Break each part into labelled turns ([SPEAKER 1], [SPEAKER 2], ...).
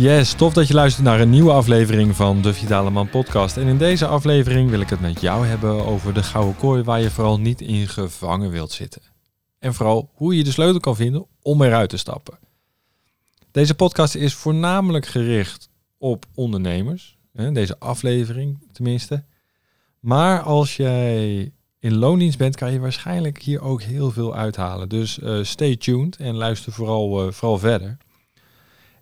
[SPEAKER 1] Yes, tof dat je luistert naar een nieuwe aflevering van de Vitale Man podcast. En in deze aflevering wil ik het met jou hebben over de gouden kooi waar je vooral niet in gevangen wilt zitten. En vooral hoe je de sleutel kan vinden om eruit te stappen. Deze podcast is voornamelijk gericht op ondernemers. Deze aflevering tenminste. Maar als jij in loondienst bent, kan je waarschijnlijk hier ook heel veel uithalen. Dus uh, stay tuned en luister vooral, uh, vooral verder.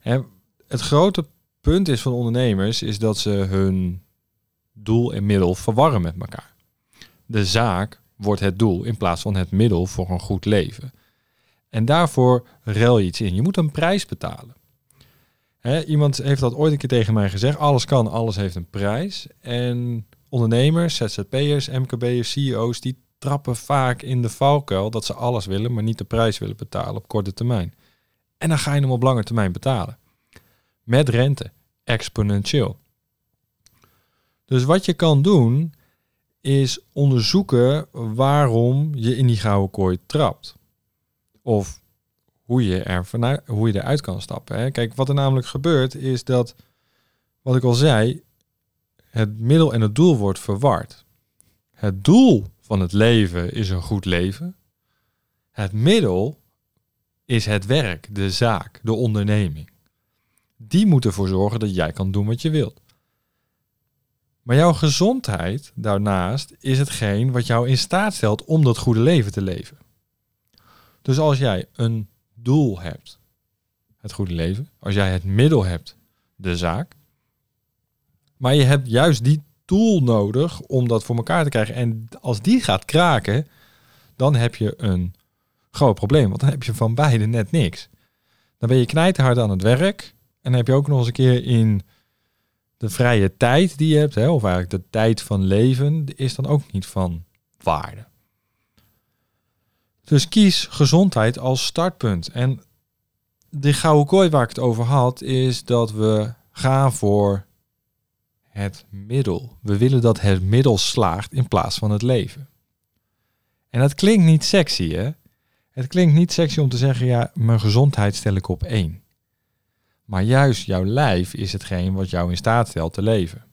[SPEAKER 1] En het grote punt is van ondernemers is dat ze hun doel en middel verwarren met elkaar. De zaak wordt het doel in plaats van het middel voor een goed leven. En daarvoor ruil je iets in. Je moet een prijs betalen. iemand heeft dat ooit een keer tegen mij gezegd. Alles kan, alles heeft een prijs. En ondernemers, ZZP'ers, MKB'ers, CEO's, die trappen vaak in de valkuil dat ze alles willen, maar niet de prijs willen betalen op korte termijn. En dan ga je hem op lange termijn betalen met rente, exponentieel. Dus wat je kan doen, is onderzoeken waarom je in die gouden kooi trapt. Of hoe je, er vanuit, hoe je eruit kan stappen. Hè. Kijk, wat er namelijk gebeurt, is dat, wat ik al zei, het middel en het doel wordt verward. Het doel van het leven is een goed leven. Het middel is het werk, de zaak, de onderneming. Die moeten ervoor zorgen dat jij kan doen wat je wilt. Maar jouw gezondheid daarnaast is hetgeen wat jou in staat stelt om dat goede leven te leven. Dus als jij een doel hebt, het goede leven, als jij het middel hebt, de zaak, maar je hebt juist die tool nodig om dat voor elkaar te krijgen. En als die gaat kraken, dan heb je een groot probleem, want dan heb je van beide net niks. Dan ben je knijterhard aan het werk en dan heb je ook nog eens een keer in de vrije tijd die je hebt, hè, of eigenlijk de tijd van leven, is dan ook niet van waarde. Dus kies gezondheid als startpunt. En de gouden kooi waar ik het over had, is dat we gaan voor het middel. We willen dat het middel slaagt in plaats van het leven. En dat klinkt niet sexy, hè? Het klinkt niet sexy om te zeggen, ja, mijn gezondheid stel ik op één. Maar juist jouw lijf is hetgeen wat jou in staat stelt te leven.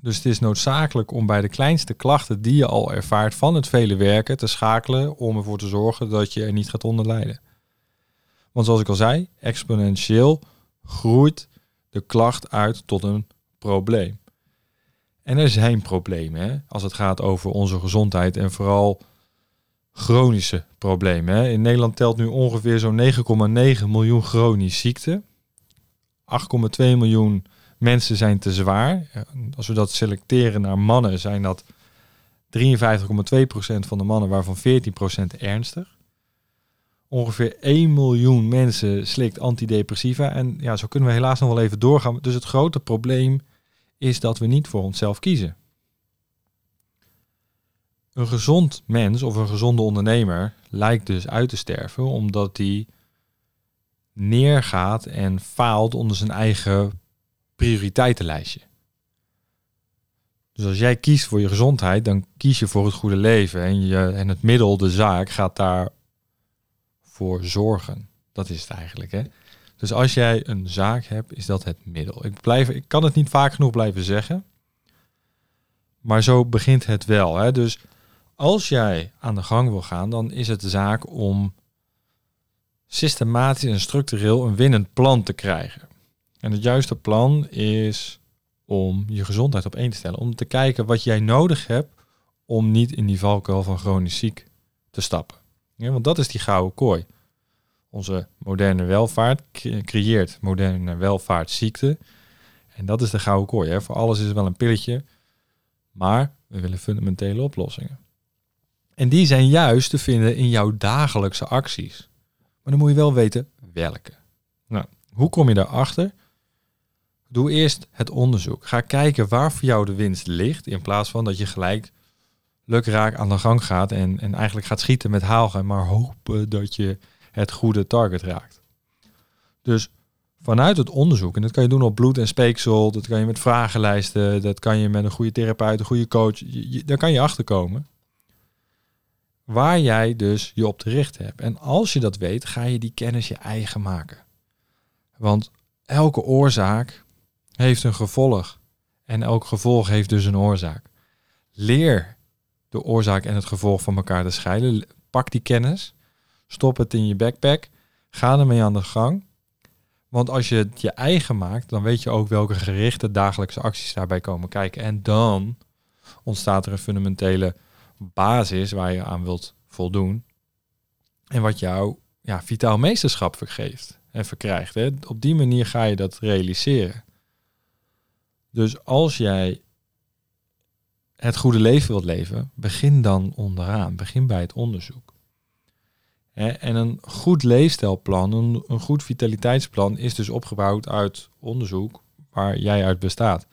[SPEAKER 1] Dus het is noodzakelijk om bij de kleinste klachten die je al ervaart van het vele werken te schakelen om ervoor te zorgen dat je er niet gaat onder lijden. Want zoals ik al zei, exponentieel groeit de klacht uit tot een probleem. En er zijn problemen hè, als het gaat over onze gezondheid en vooral chronische problemen. Hè. In Nederland telt nu ongeveer zo'n 9,9 miljoen chronische ziekten. 8,2 miljoen mensen zijn te zwaar. Als we dat selecteren naar mannen, zijn dat 53,2% van de mannen, waarvan 14% ernstig. Ongeveer 1 miljoen mensen slikt antidepressiva. En ja, zo kunnen we helaas nog wel even doorgaan. Dus het grote probleem is dat we niet voor onszelf kiezen. Een gezond mens of een gezonde ondernemer lijkt dus uit te sterven omdat die neergaat en faalt onder zijn eigen prioriteitenlijstje. Dus als jij kiest voor je gezondheid, dan kies je voor het goede leven. En, je, en het middel, de zaak, gaat daar voor zorgen. Dat is het eigenlijk. Hè? Dus als jij een zaak hebt, is dat het middel. Ik, blijf, ik kan het niet vaak genoeg blijven zeggen. Maar zo begint het wel. Hè? Dus als jij aan de gang wil gaan, dan is het de zaak om systematisch en structureel een winnend plan te krijgen. En het juiste plan is om je gezondheid op één te stellen. Om te kijken wat jij nodig hebt om niet in die valkuil van chronisch ziek te stappen. Ja, want dat is die gouden kooi. Onze moderne welvaart creëert moderne welvaartsziekte. En dat is de gouden kooi. Hè. Voor alles is wel een pilletje. Maar we willen fundamentele oplossingen. En die zijn juist te vinden in jouw dagelijkse acties. Maar dan moet je wel weten welke. Nou, hoe kom je daarachter? Doe eerst het onderzoek. Ga kijken waar voor jou de winst ligt. In plaats van dat je gelijk lukraak aan de gang gaat en, en eigenlijk gaat schieten met haalgen. Maar hopen dat je het goede target raakt. Dus vanuit het onderzoek, en dat kan je doen op bloed en speeksel, dat kan je met vragenlijsten, dat kan je met een goede therapeut, een goede coach, daar kan je achter komen waar jij dus je op te richten hebt. En als je dat weet, ga je die kennis je eigen maken. Want elke oorzaak heeft een gevolg. En elk gevolg heeft dus een oorzaak. Leer de oorzaak en het gevolg van elkaar te scheiden. Pak die kennis, stop het in je backpack, ga ermee aan de gang. Want als je het je eigen maakt, dan weet je ook welke gerichte dagelijkse acties daarbij komen kijken. En dan ontstaat er een fundamentele basis waar je aan wilt voldoen. En wat jou ja, vitaal meesterschap vergeeft en verkrijgt. Hè. Op die manier ga je dat realiseren. Dus als jij het goede leven wilt leven, begin dan onderaan. Begin bij het onderzoek. En een goed leefstijlplan, een, een goed vitaliteitsplan is dus opgebouwd uit onderzoek waar jij uit bestaat.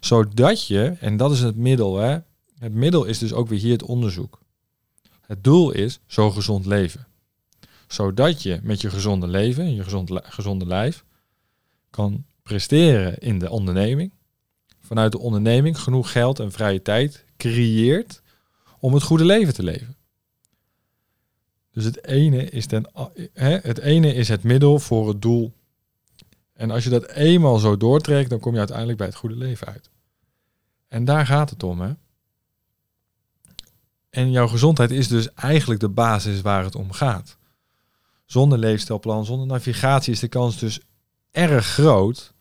[SPEAKER 1] Zodat je, en dat is het middel, hè, het middel is dus ook weer hier het onderzoek. Het doel is zo gezond leven. Zodat je met je gezonde leven, je gezond, gezonde lijf, kan presteren in de onderneming. Vanuit de onderneming genoeg geld en vrije tijd creëert om het goede leven te leven. Dus het ene is, ten, hè, het ene is het middel voor het doel. En als je dat eenmaal zo doortrekt, dan kom je uiteindelijk bij het goede leven uit. En daar gaat het om, hè? En jouw gezondheid is dus eigenlijk de basis waar het om gaat. Zonder leefstijlplan, zonder navigatie is de kans dus erg groot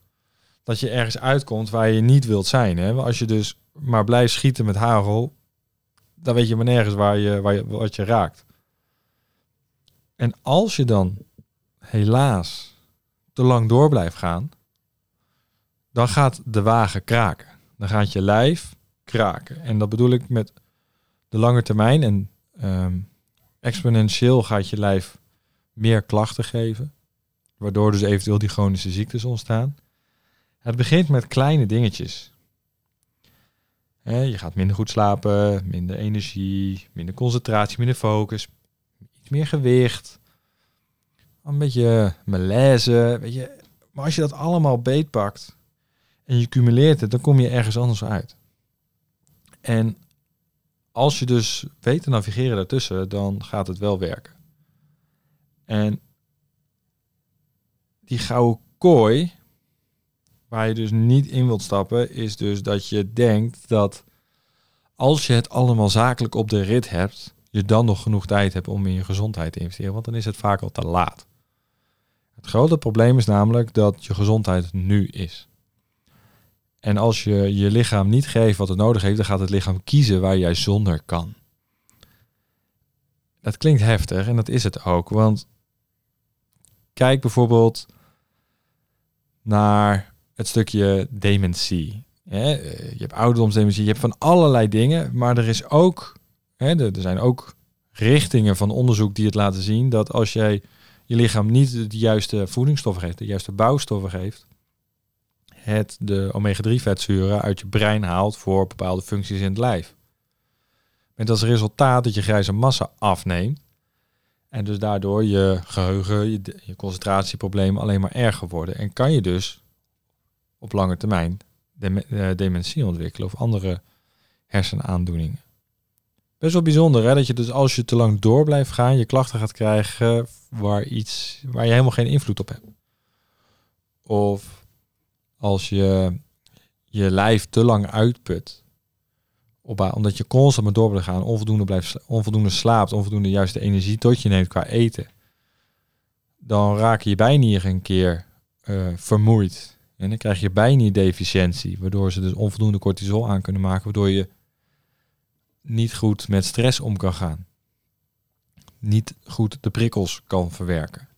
[SPEAKER 1] dat je ergens uitkomt waar je niet wilt zijn. Hè? Als je dus maar blijft schieten met hagel, dan weet je maar nergens waar je, waar je, wat je raakt. En als je dan helaas te lang door blijft gaan, dan gaat de wagen kraken. Dan gaat je lijf kraken. En dat bedoel ik met de lange termijn. En um, exponentieel gaat je lijf meer klachten geven. Waardoor dus eventueel die chronische ziektes ontstaan. Het begint met kleine dingetjes. je gaat minder goed slapen, minder energie, minder concentratie, minder focus, iets meer gewicht, een beetje malaise. Weet je. Maar als je dat allemaal beetpakt en je cumuleert het, dan kom je ergens anders uit. En als je dus weet te navigeren daartussen, dan gaat het wel werken. En die gouden kooi, waar je dus niet in wilt stappen, is dus dat je denkt dat als je het allemaal zakelijk op de rit hebt, je dan nog genoeg tijd hebt om in je gezondheid te investeren, want dan is het vaak al te laat. Het grote probleem is namelijk dat je gezondheid nu is. En als je je lichaam niet geeft wat het nodig heeft, dan gaat het lichaam kiezen waar jij zonder kan. Dat klinkt heftig en dat is het ook. Want kijk bijvoorbeeld naar het stukje dementie. Je hebt ouderdomsdementie, je hebt van allerlei dingen, maar er is ook, er zijn ook richtingen van onderzoek die het laten zien dat als jij je lichaam niet de juiste voedingsstoffen geeft, de juiste bouwstoffen geeft, het de omega-3 vetzuren uit je brein haalt voor bepaalde functies in het lijf. Met als resultaat dat je grijze massa afneemt en dus daardoor je geheugen, je, je concentratieproblemen alleen maar erger worden. En kan je dus op lange termijn eh, dementie ontwikkelen of andere hersenaandoeningen. Best wel bijzonder hè, dat je dus als je te lang door blijft gaan, je klachten gaat krijgen waar, iets, waar je helemaal geen invloed op hebt. Of als je je lijf te lang uitput, op, omdat je constant maar door gaan, onvoldoende, blijft, onvoldoende slaapt, onvoldoende juiste energie tot je neemt qua eten, dan raak je bijna een keer uh, vermoeid. En dan krijg je bijna deficiëntie, waardoor ze dus onvoldoende cortisol aan kunnen maken, waardoor je niet goed met stress om kan gaan. Niet goed de prikkels kan verwerken.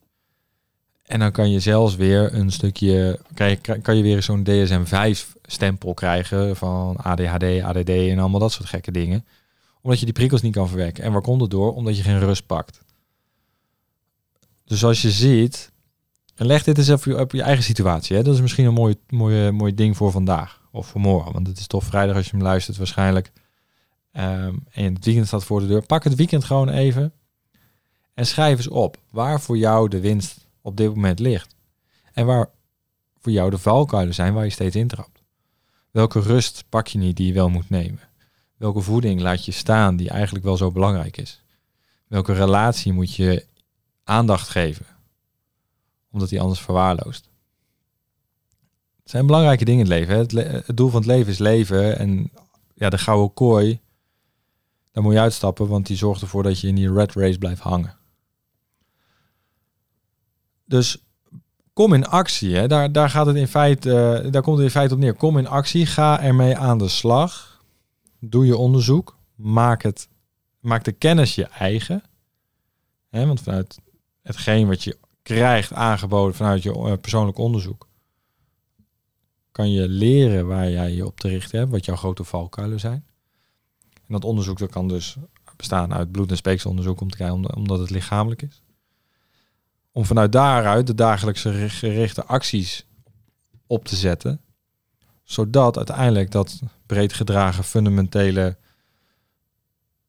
[SPEAKER 1] En dan kan je zelfs weer een stukje, kan je, weer zo'n DSM-5 stempel krijgen van ADHD, ADD en allemaal dat soort gekke dingen. Omdat je die prikkels niet kan verwerken. En waar komt het door? Omdat je geen rust pakt. Dus als je ziet, en leg dit eens even op je eigen situatie. Hè? Dat is misschien een mooi, mooi, mooi ding voor vandaag of voor morgen. Want het is toch vrijdag als je hem luistert waarschijnlijk. Um, en het weekend staat voor de deur. Pak het weekend gewoon even en schrijf eens op waar voor jou de winst op dit moment ligt. En waar voor jou de valkuilen zijn waar je steeds intrapt. Welke rust pak je niet die je wel moet nemen? Welke voeding laat je staan die eigenlijk wel zo belangrijk is? Welke relatie moet je aandacht geven? Omdat die anders verwaarloost. zijn belangrijke dingen in het leven. Het, het doel van het leven is leven. En ja, de gouden kooi, daar moet je uitstappen, want die zorgt ervoor dat je in die red race blijft hangen. Dus kom in actie. Hè? Daar, daar, gaat het in feite, eh, daar komt het in feite op neer. Kom in actie, ga ermee aan de slag. Doe je onderzoek. Maak, het, maak de kennis je eigen. Hè? Want vanuit hetgeen wat je krijgt aangeboden vanuit je eh, persoonlijk onderzoek, kan je leren waar jij je op te richten hebt, wat jouw grote valkuilen zijn. En dat onderzoek dat kan dus bestaan uit bloed- en speekselonderzoek om te kijken, om- omdat het lichamelijk is. Om vanuit daaruit de dagelijkse gerichte acties op te zetten, zodat uiteindelijk dat breed gedragen fundamentele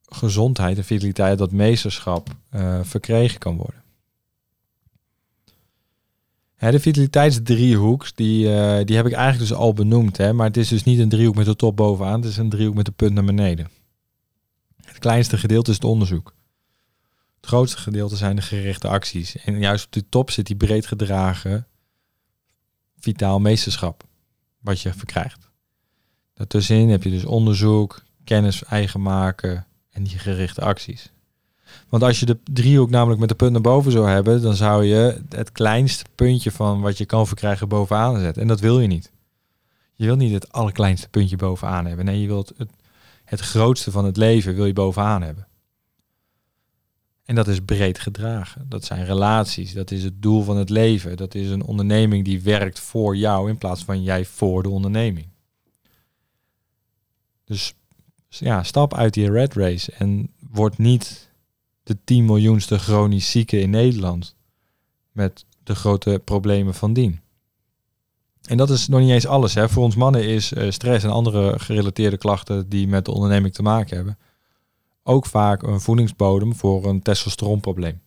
[SPEAKER 1] gezondheid en vitaliteit, dat meesterschap eh, verkregen kan worden. De vitaliteitsdriehoek, die, eh, die heb ik eigenlijk dus al benoemd. Hè, maar het is dus niet een driehoek met de top bovenaan. Het is een driehoek met de punt naar beneden. Het kleinste gedeelte is het onderzoek. Het grootste gedeelte zijn de gerichte acties. En juist op de top zit die breed gedragen vitaal meesterschap. Wat je verkrijgt. Daartussenin heb je dus onderzoek, kennis eigen maken en die gerichte acties. Want als je de driehoek namelijk met de punt naar boven zou hebben, dan zou je het kleinste puntje van wat je kan verkrijgen bovenaan zetten. En dat wil je niet. Je wil niet het allerkleinste puntje bovenaan hebben. Nee, je wilt het, het grootste van het leven wil je bovenaan hebben. En dat is breed gedragen. Dat zijn relaties. Dat is het doel van het leven. Dat is een onderneming die werkt voor jou in plaats van jij voor de onderneming. Dus ja, stap uit die red race en word niet de 10 miljoenste chronisch zieken in Nederland. Met de grote problemen van dien. En dat is nog niet eens alles. Hè. Voor ons mannen is eh, stress en andere gerelateerde klachten die met de onderneming te maken hebben. Ook vaak een voedingsbodem voor een testosteronprobleem.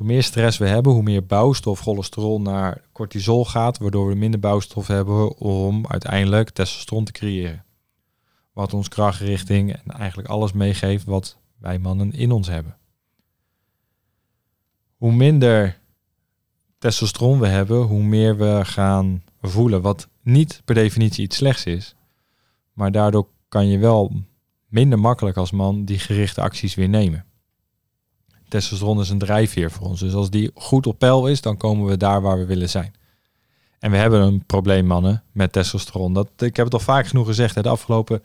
[SPEAKER 1] Hoe meer stress we hebben, hoe meer bouwstof cholesterol naar cortisol gaat, waardoor we minder bouwstof hebben om uiteindelijk testosteron te creëren. Wat ons krachtrichting en eigenlijk alles meegeeft wat wij mannen in ons hebben. Hoe minder testosteron we hebben, hoe meer we gaan voelen. Wat niet per definitie iets slechts is. Maar daardoor kan je wel minder makkelijk als man die gerichte acties weer nemen. Testosteron is een drijfveer voor ons. Dus als die goed op peil is, dan komen we daar waar we willen zijn. En we hebben een probleem, mannen, met testosteron. Dat, ik heb het al vaak genoeg gezegd. Hè, de afgelopen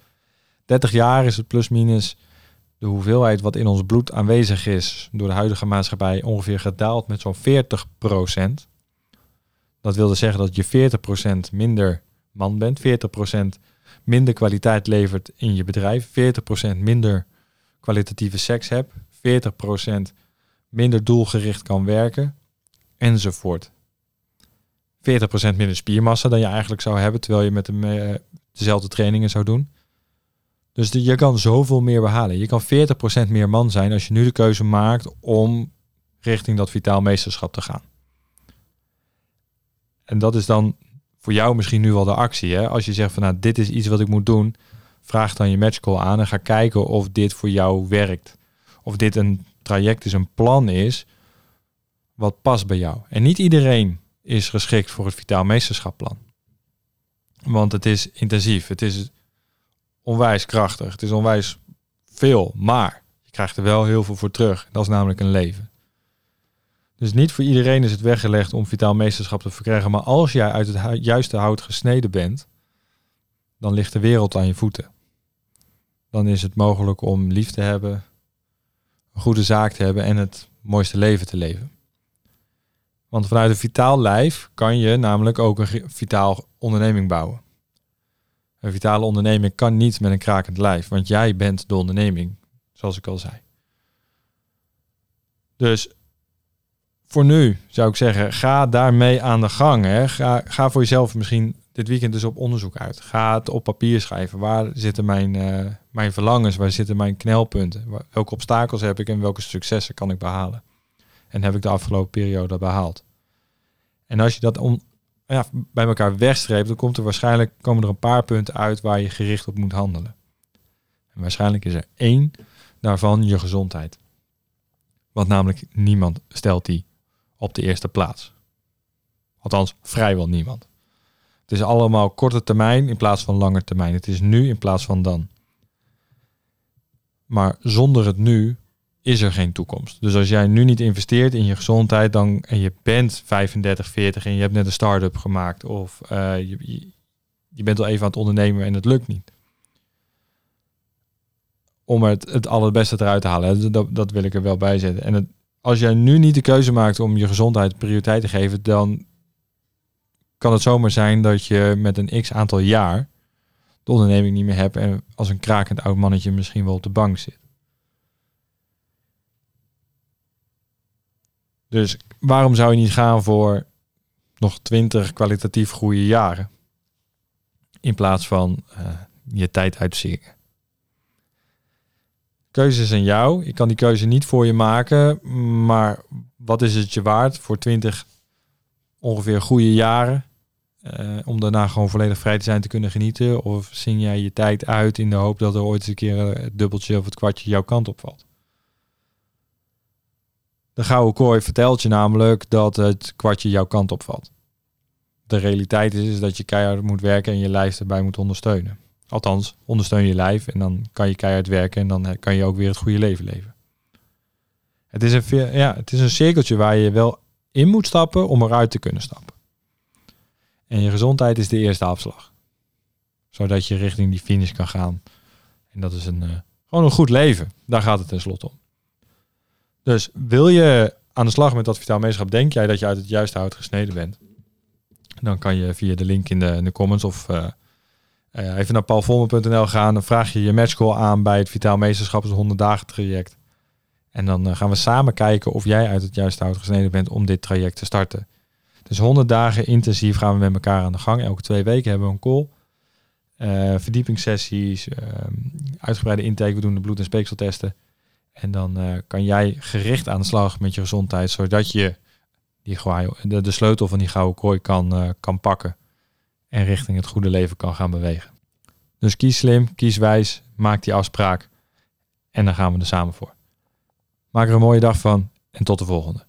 [SPEAKER 1] 30 jaar is het plus-minus de hoeveelheid wat in ons bloed aanwezig is door de huidige maatschappij ongeveer gedaald met zo'n 40% Dat wilde zeggen dat je 40% minder man bent, 40 minder kwaliteit levert in je bedrijf, 40% minder kwalitatieve seks hebt, 40% minder doelgericht kan werken, enzovoort. 40% minder spiermassa dan je eigenlijk zou hebben, terwijl je met de, uh, dezelfde trainingen zou doen. Dus je kan zoveel meer behalen. Je kan 40% meer man zijn als je nu de keuze maakt om richting dat vitaal meesterschap te gaan. En dat is dan voor jou misschien nu wel de actie. Hè? Als je zegt van nou, dit is iets wat ik moet doen, vraag dan je matchcall aan en ga kijken of dit voor jou werkt. Of dit een traject is, een plan is, wat past bij jou. En niet iedereen is geschikt voor het vitaal meesterschap-plan. Want het is intensief, het is onwijs krachtig, het is onwijs veel, maar je krijgt er wel heel veel voor terug. Dat is namelijk een leven. Dus niet voor iedereen is het weggelegd om vitaal meesterschap te verkrijgen, maar als jij uit het juiste hout gesneden bent, dan ligt de wereld aan je voeten. Dan is het mogelijk om lief te hebben, een goede zaak te hebben en het mooiste leven te leven. Want vanuit een vitaal lijf kan je namelijk ook een vitaal onderneming bouwen. Een vitale onderneming kan niet met een krakend lijf, want jij bent de onderneming, zoals ik al zei. Dus voor nu zou ik zeggen, ga daarmee aan de gang. Hè. Ga, ga voor jezelf misschien dit weekend dus op onderzoek uit. Ga het op papier schrijven. Waar zitten mijn, uh, mijn verlangens? Waar zitten mijn knelpunten? Welke obstakels heb ik en welke successen kan ik behalen? En heb ik de afgelopen periode behaald? En als je dat om, ja, bij elkaar wegstreept, dan komt er waarschijnlijk komen er een paar punten uit waar je gericht op moet handelen. En waarschijnlijk is er één daarvan je gezondheid. Want namelijk niemand stelt die op de eerste plaats. Althans, vrijwel niemand. Het is allemaal korte termijn in plaats van lange termijn. Het is nu in plaats van dan. Maar zonder het nu is er geen toekomst. Dus als jij nu niet investeert in je gezondheid dan, en je bent 35, 40 en je hebt net een start-up gemaakt of uh, je, je bent al even aan het ondernemen en het lukt niet. Om het, het allerbeste eruit te halen. Dat, dat wil ik er wel bij zetten. En het, als jij nu niet de keuze maakt om je gezondheid prioriteit te geven, dan kan het zomaar zijn dat je met een x aantal jaar de onderneming niet meer hebt en als een krakend oud mannetje misschien wel op de bank zit. Dus waarom zou je niet gaan voor nog twintig kwalitatief goede jaren? In plaats van uh, je tijd uitzingen. Keuze is aan jou. Ik kan die keuze niet voor je maken. Maar wat is het je waard voor 20 ongeveer goede jaren? Uh, om daarna gewoon volledig vrij te zijn te kunnen genieten? Of zing jij je tijd uit in de hoop dat er ooit eens een keer het dubbeltje of het kwartje jouw kant op valt? De gouden kooi vertelt je namelijk dat het kwartje jouw kant op valt. De realiteit is, is dat je keihard moet werken en je lijf erbij moet ondersteunen. Althans, ondersteun je lijf en dan kan je keihard werken en dan kan je ook weer het goede leven leven. Het is een, ja, het is een cirkeltje waar je wel in moet stappen om eruit te kunnen stappen. En je gezondheid is de eerste afslag. Zodat je richting die finish kan gaan. En dat is een, uh, gewoon een goed leven. Daar gaat het tenslotte om. Dus wil je aan de slag met dat vitaal meesterschap, denk jij dat je uit het juiste hout gesneden bent? Dan kan je via de link in de, in de comments of uh, uh, even naar paulvolmer.nl gaan. Dan vraag je je matchcall aan bij het vitaal meesterschap, het 100 dagen traject. En dan uh, gaan we samen kijken of jij uit het juiste hout gesneden bent om dit traject te starten. Dus 100 dagen intensief gaan we met elkaar aan de gang. Elke twee weken hebben we een call. Uh, verdiepingssessies, ehm, uitgebreide intake. We doen de bloed- en speekseltesten. En dan kan jij gericht aan de slag met je gezondheid, zodat je die, de, de sleutel van die gouden kooi kan, kan pakken en richting het goede leven kan gaan bewegen. Dus kies slim, kies wijs, maak die afspraak en dan gaan we er samen voor. Maak er een mooie dag van en tot de volgende.